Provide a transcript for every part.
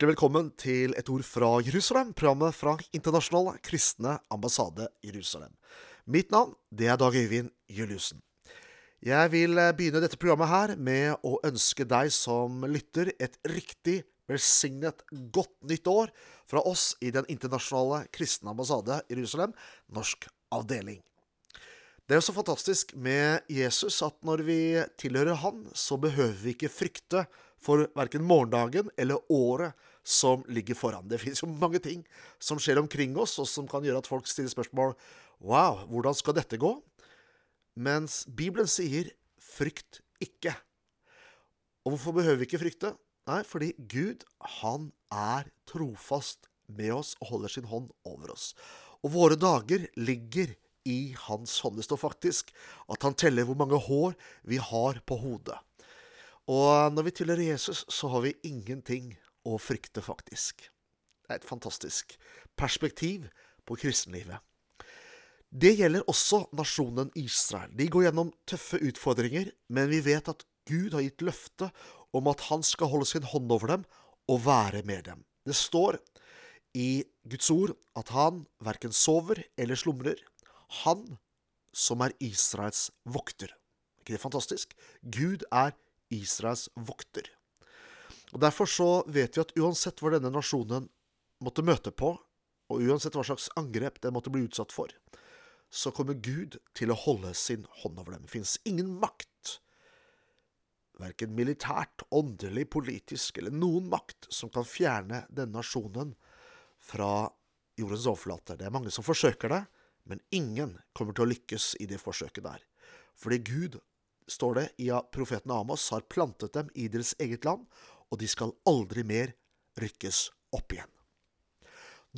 Hjertelig velkommen til Et ord fra Jerusalem, programmet fra Internasjonale kristne ambassade Jerusalem. Mitt navn det er Dag Øyvind Juliussen. Jeg vil eh, begynne dette programmet her med å ønske deg som lytter, et riktig velsignet godt nytt år fra oss i Den internasjonale kristne ambassade Jerusalem, norsk avdeling. Det er jo så fantastisk med Jesus at når vi tilhører Han, så behøver vi ikke frykte for verken morgendagen eller året som ligger foran. Det finnes jo mange ting som skjer omkring oss, og som kan gjøre at folk stiller spørsmål Wow, hvordan skal dette gå? Mens Bibelen sier 'frykt ikke'. Og hvorfor behøver vi ikke frykte? Nei, fordi Gud, han er trofast med oss og holder sin hånd over oss. Og våre dager ligger i hans hånd. Det står faktisk at han teller hvor mange hår vi har på hodet. Og når vi tilhører Jesus, så har vi ingenting å frykte, faktisk. Det er et fantastisk perspektiv på kristenlivet. Det gjelder også nasjonen Israel. De går gjennom tøffe utfordringer, men vi vet at Gud har gitt løfte om at han skal holde sin hånd over dem og være med dem. Det står i Guds ord at han verken sover eller slumrer. Han som er Israels vokter. Er ikke det fantastisk? Gud er Israels vokter. Og Derfor så vet vi at uansett hva denne nasjonen måtte møte på, og uansett hva slags angrep den måtte bli utsatt for, så kommer Gud til å holde sin hånd over dem. Det finnes ingen makt, verken militært, åndelig, politisk eller noen makt, som kan fjerne denne nasjonen fra jordens overflate. Det er mange som forsøker det, men ingen kommer til å lykkes i det forsøket der. Fordi Gud, står det i profeten Amos, har plantet dem i deres eget land, og de skal aldri mer rykkes opp igjen.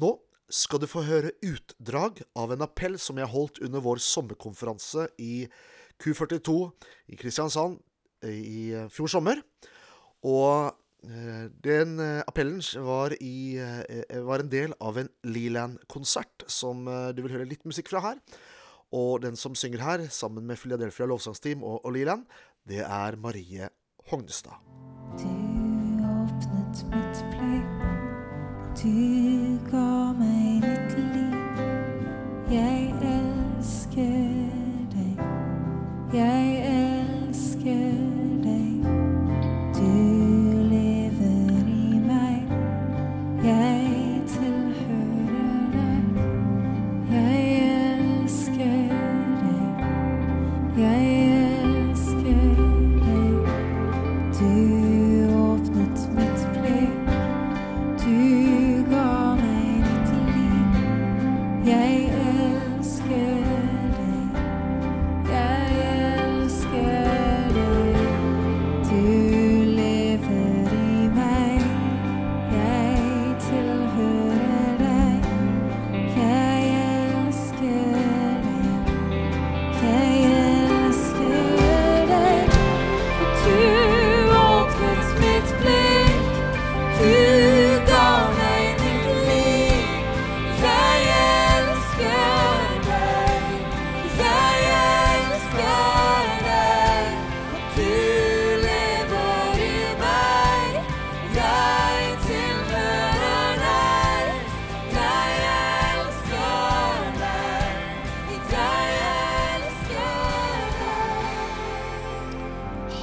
Nå skal du få høre utdrag av en appell som jeg holdt under vår sommerkonferanse i Q42 i Kristiansand i fjor sommer. Og den appellen var, i, var, en del av en Leland-konsert, som du vil høre litt musikk fra her. Og den som synger her, sammen med Philadelphia lovsangsteam og, og Leland, det er Marie Hognestad. Du ga meg ditt liv. Jeg elsker deg, jeg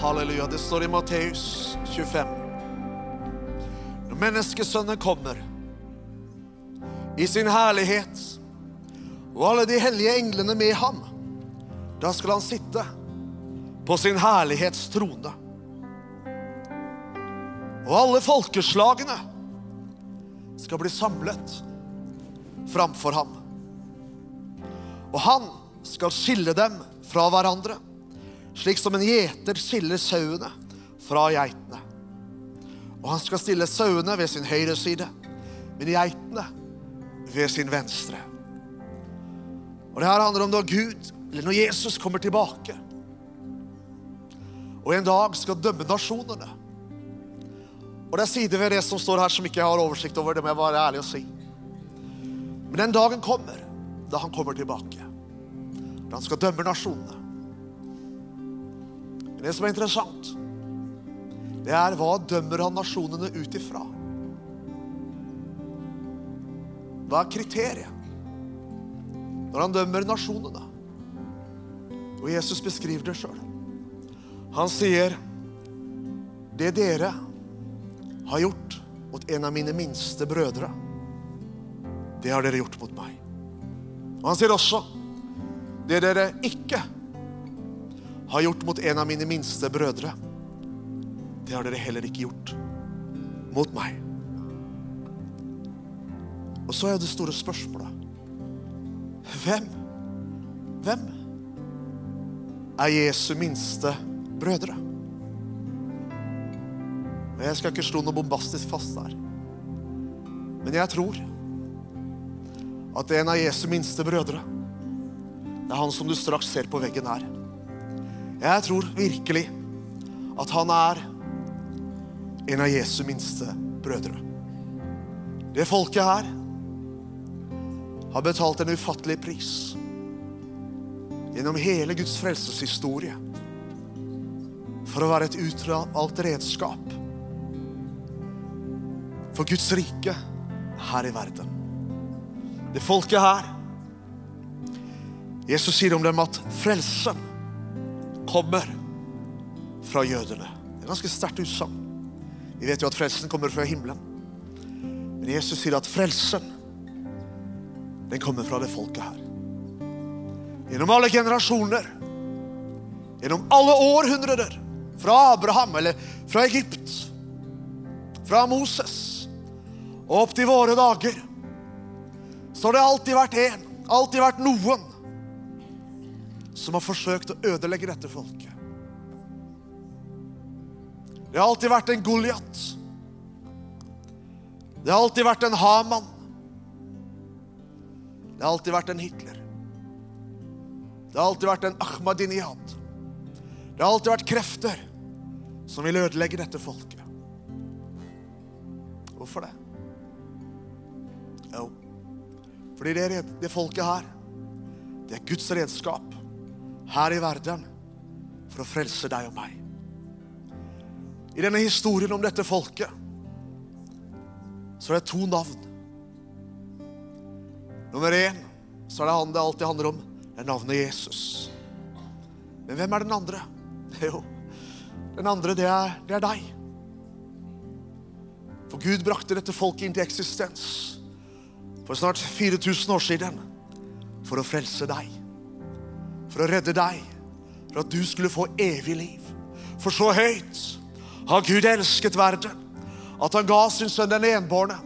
Halleluja. Det står i Matteus 25. Når menneskesønnen kommer i sin herlighet, og alle de hellige englene med ham, da skal han sitte på sin herlighets trone. Og alle folkeslagene skal bli samlet framfor ham. Og han skal skille dem fra hverandre, slik som en gjeter skiller sauene fra geitene. Og han skal stille sauene ved sin høyre side, men geitene ved sin venstre. Og det her handler om når Gud, eller når Jesus kommer tilbake, og en dag skal dømme nasjonene. Og det er sider ved det som står her som ikke jeg har oversikt over, det må jeg være ærlig å si. Men den dagen kommer, da han kommer tilbake. Da han skal dømme nasjonene. Men det som er interessant, det er hva dømmer han nasjonene ut ifra? Hva er kriteriet når han dømmer nasjonene? Og Jesus beskriver det sjøl. Han sier, 'Det dere har gjort mot en av mine minste brødre, det har dere gjort mot meg.' Og han sier også, 'Det dere ikke har gjort mot en av mine minste brødre, det har dere heller ikke gjort mot meg.' Og så er det store spørsmålet Hvem? Hvem er Jesu minste brødre? Og Jeg skal ikke slå noe bombastisk fast der. Men jeg tror at en av Jesu minste brødre Det er han som du straks ser på veggen her. Jeg tror virkelig at han er en av Jesu minste brødre. Det folket her har betalt en ufattelig pris gjennom hele Guds frelseshistorie for å være et utvalgt redskap for Guds rike her i verden. Det folket her Jesus sier om dem at frelsen kommer fra jødene. Det er ganske sterkt utsagn. Vi vet jo at frelsen kommer fra himmelen. Men Jesus sier at frelsen den kommer fra det folket her. Gjennom alle generasjoner, gjennom alle århundrer, fra Abraham eller fra Egypt, fra Moses og opp til våre dager, så har det alltid vært en, alltid vært noen, som har forsøkt å ødelegge dette folket. Det har alltid vært en Goliat. Det har alltid vært en Haman. Det har alltid vært en Hitler. Det har alltid vært en Ahmadinejad. Det har alltid vært krefter som vil ødelegge dette folket. Hvorfor det? Jo, fordi det, det folket her, det er Guds redskap her i verden for å frelse deg og meg. I denne historien om dette folket så er det to navn. Nummer én så er det han det alltid handler om. Det er navnet Jesus. Men hvem er den andre? Jo, den andre, det er, det er deg. For Gud brakte dette folket inn til eksistens for snart 4000 år siden for å frelse deg. For å redde deg. For at du skulle få evig liv. For så høyt har Gud elsket verden at han ga sin sønn den enbårne.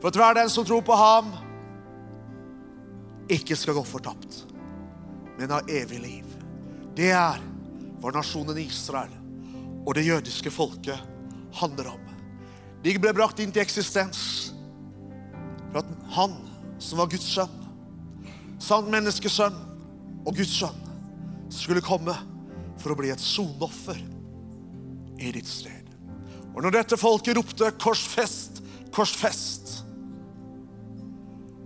For at hver den som tror på ham, ikke skal gå fortapt, men ha evig liv. Det er hva nasjonen Israel og det jødiske folket handler om. De ble brakt inn til eksistens for at han som var Guds sønn, sann menneskesønn og Guds sønn, skulle komme for å bli et sonoffer i ditt sted. Og når dette folket ropte 'korsfest, korsfest',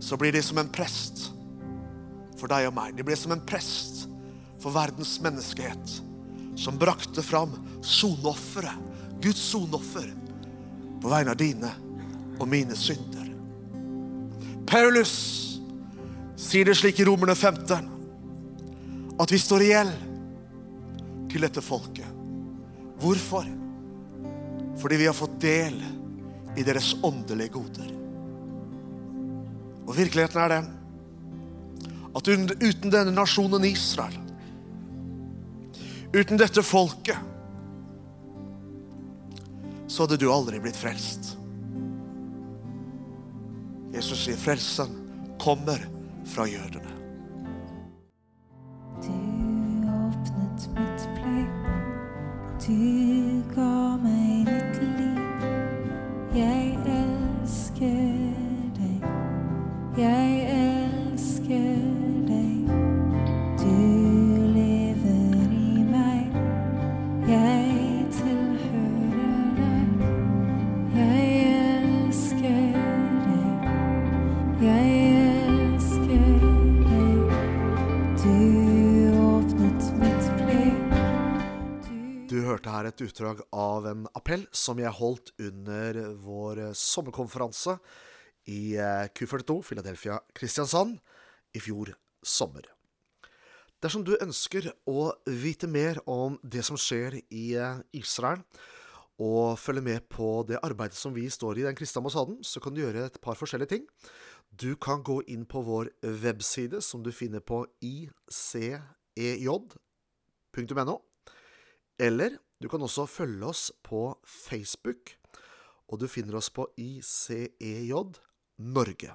så blir de som en prest for deg og meg. De blir som en prest for verdens menneskehet, som brakte fram sonofferet, Guds sonoffer, på vegne av dine og mine synder. Paulus sier det slik i Romerne 15 at vi står i gjeld til dette folket. Hvorfor? Fordi vi har fått del i deres åndelige goder. Og virkeligheten er den at uten denne nasjonen Israel, uten dette folket, så hadde du aldri blitt frelst. Jesus sier frelsen kommer fra jødene. Du ga meg ditt liv. Jeg elsker deg, jeg elsker. Et utdrag av en appell som jeg holdt under vår sommerkonferanse i eh, Q42 Philadelphia Kristiansand i fjor sommer. Dersom du ønsker å vite mer om det som skjer i eh, Israel, og følge med på det arbeidet som vi står i den kristne ambassaden, så kan du gjøre et par forskjellige ting. Du kan gå inn på vår webside, som du finner på icej.no, eller du kan også følge oss på Facebook, og du finner oss på ICEJ Norge.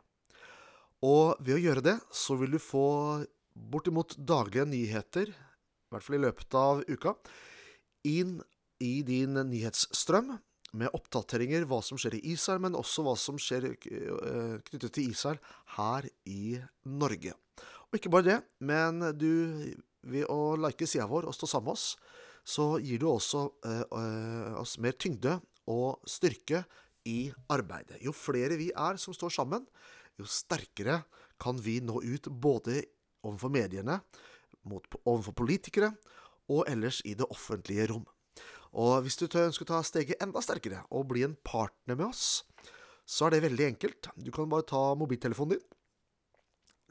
Og ved å gjøre det, så vil du få bortimot daglige nyheter, i hvert fall i løpet av uka, inn i din nyhetsstrøm med oppdateringer hva som skjer i Israel, men også hva som skjer eh, knyttet til Israel her i Norge. Og ikke bare det, men du, ved å like sida vår og stå sammen med oss, så gir du også eh, eh, oss mer tyngde og styrke i arbeidet. Jo flere vi er som står sammen, jo sterkere kan vi nå ut både overfor mediene, mot, overfor politikere og ellers i det offentlige rom. Og hvis du ønsker å ta steget enda sterkere og bli en partner med oss, så er det veldig enkelt. Du kan bare ta mobiltelefonen din,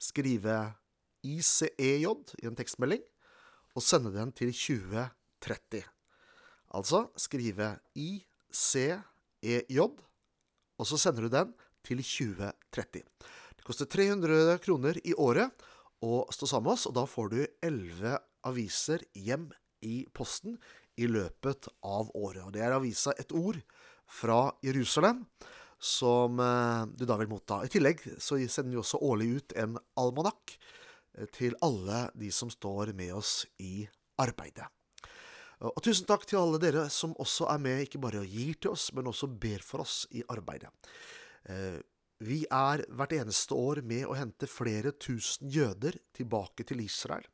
skrive ICEJ i en tekstmelding, og sende den til 2030. Altså skrive ICEJ, og så sender du den til 2030. Det koster 300 kroner i året å stå sammen med oss, og da får du 11 aviser hjem i posten i løpet av året. Og Det er avisa Et ord fra Jerusalem som eh, du da vil motta. I tillegg så sender vi også årlig ut en almanakk eh, til alle de som står med oss i arbeidet. Og tusen takk til alle dere som også er med, ikke bare gir til oss, men også ber for oss i arbeidet. Eh, vi er hvert eneste år med å hente flere tusen jøder tilbake til Israel.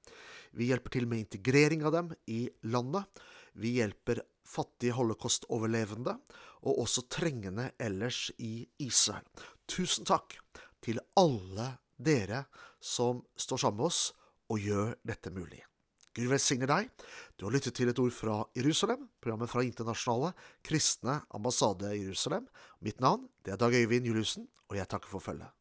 Vi hjelper til med integrering av dem i landet. Vi hjelper fattige holocaust-overlevende, og også trengende ellers i Israel. Tusen takk til alle dere som står sammen med oss og gjør dette mulig. Gud velsigne deg. Du har lyttet til et ord fra Jerusalem, programmet fra Internasjonale kristne ambassade i Jerusalem. Mitt navn det er Dag Øyvind Juliussen, og jeg takker for følget.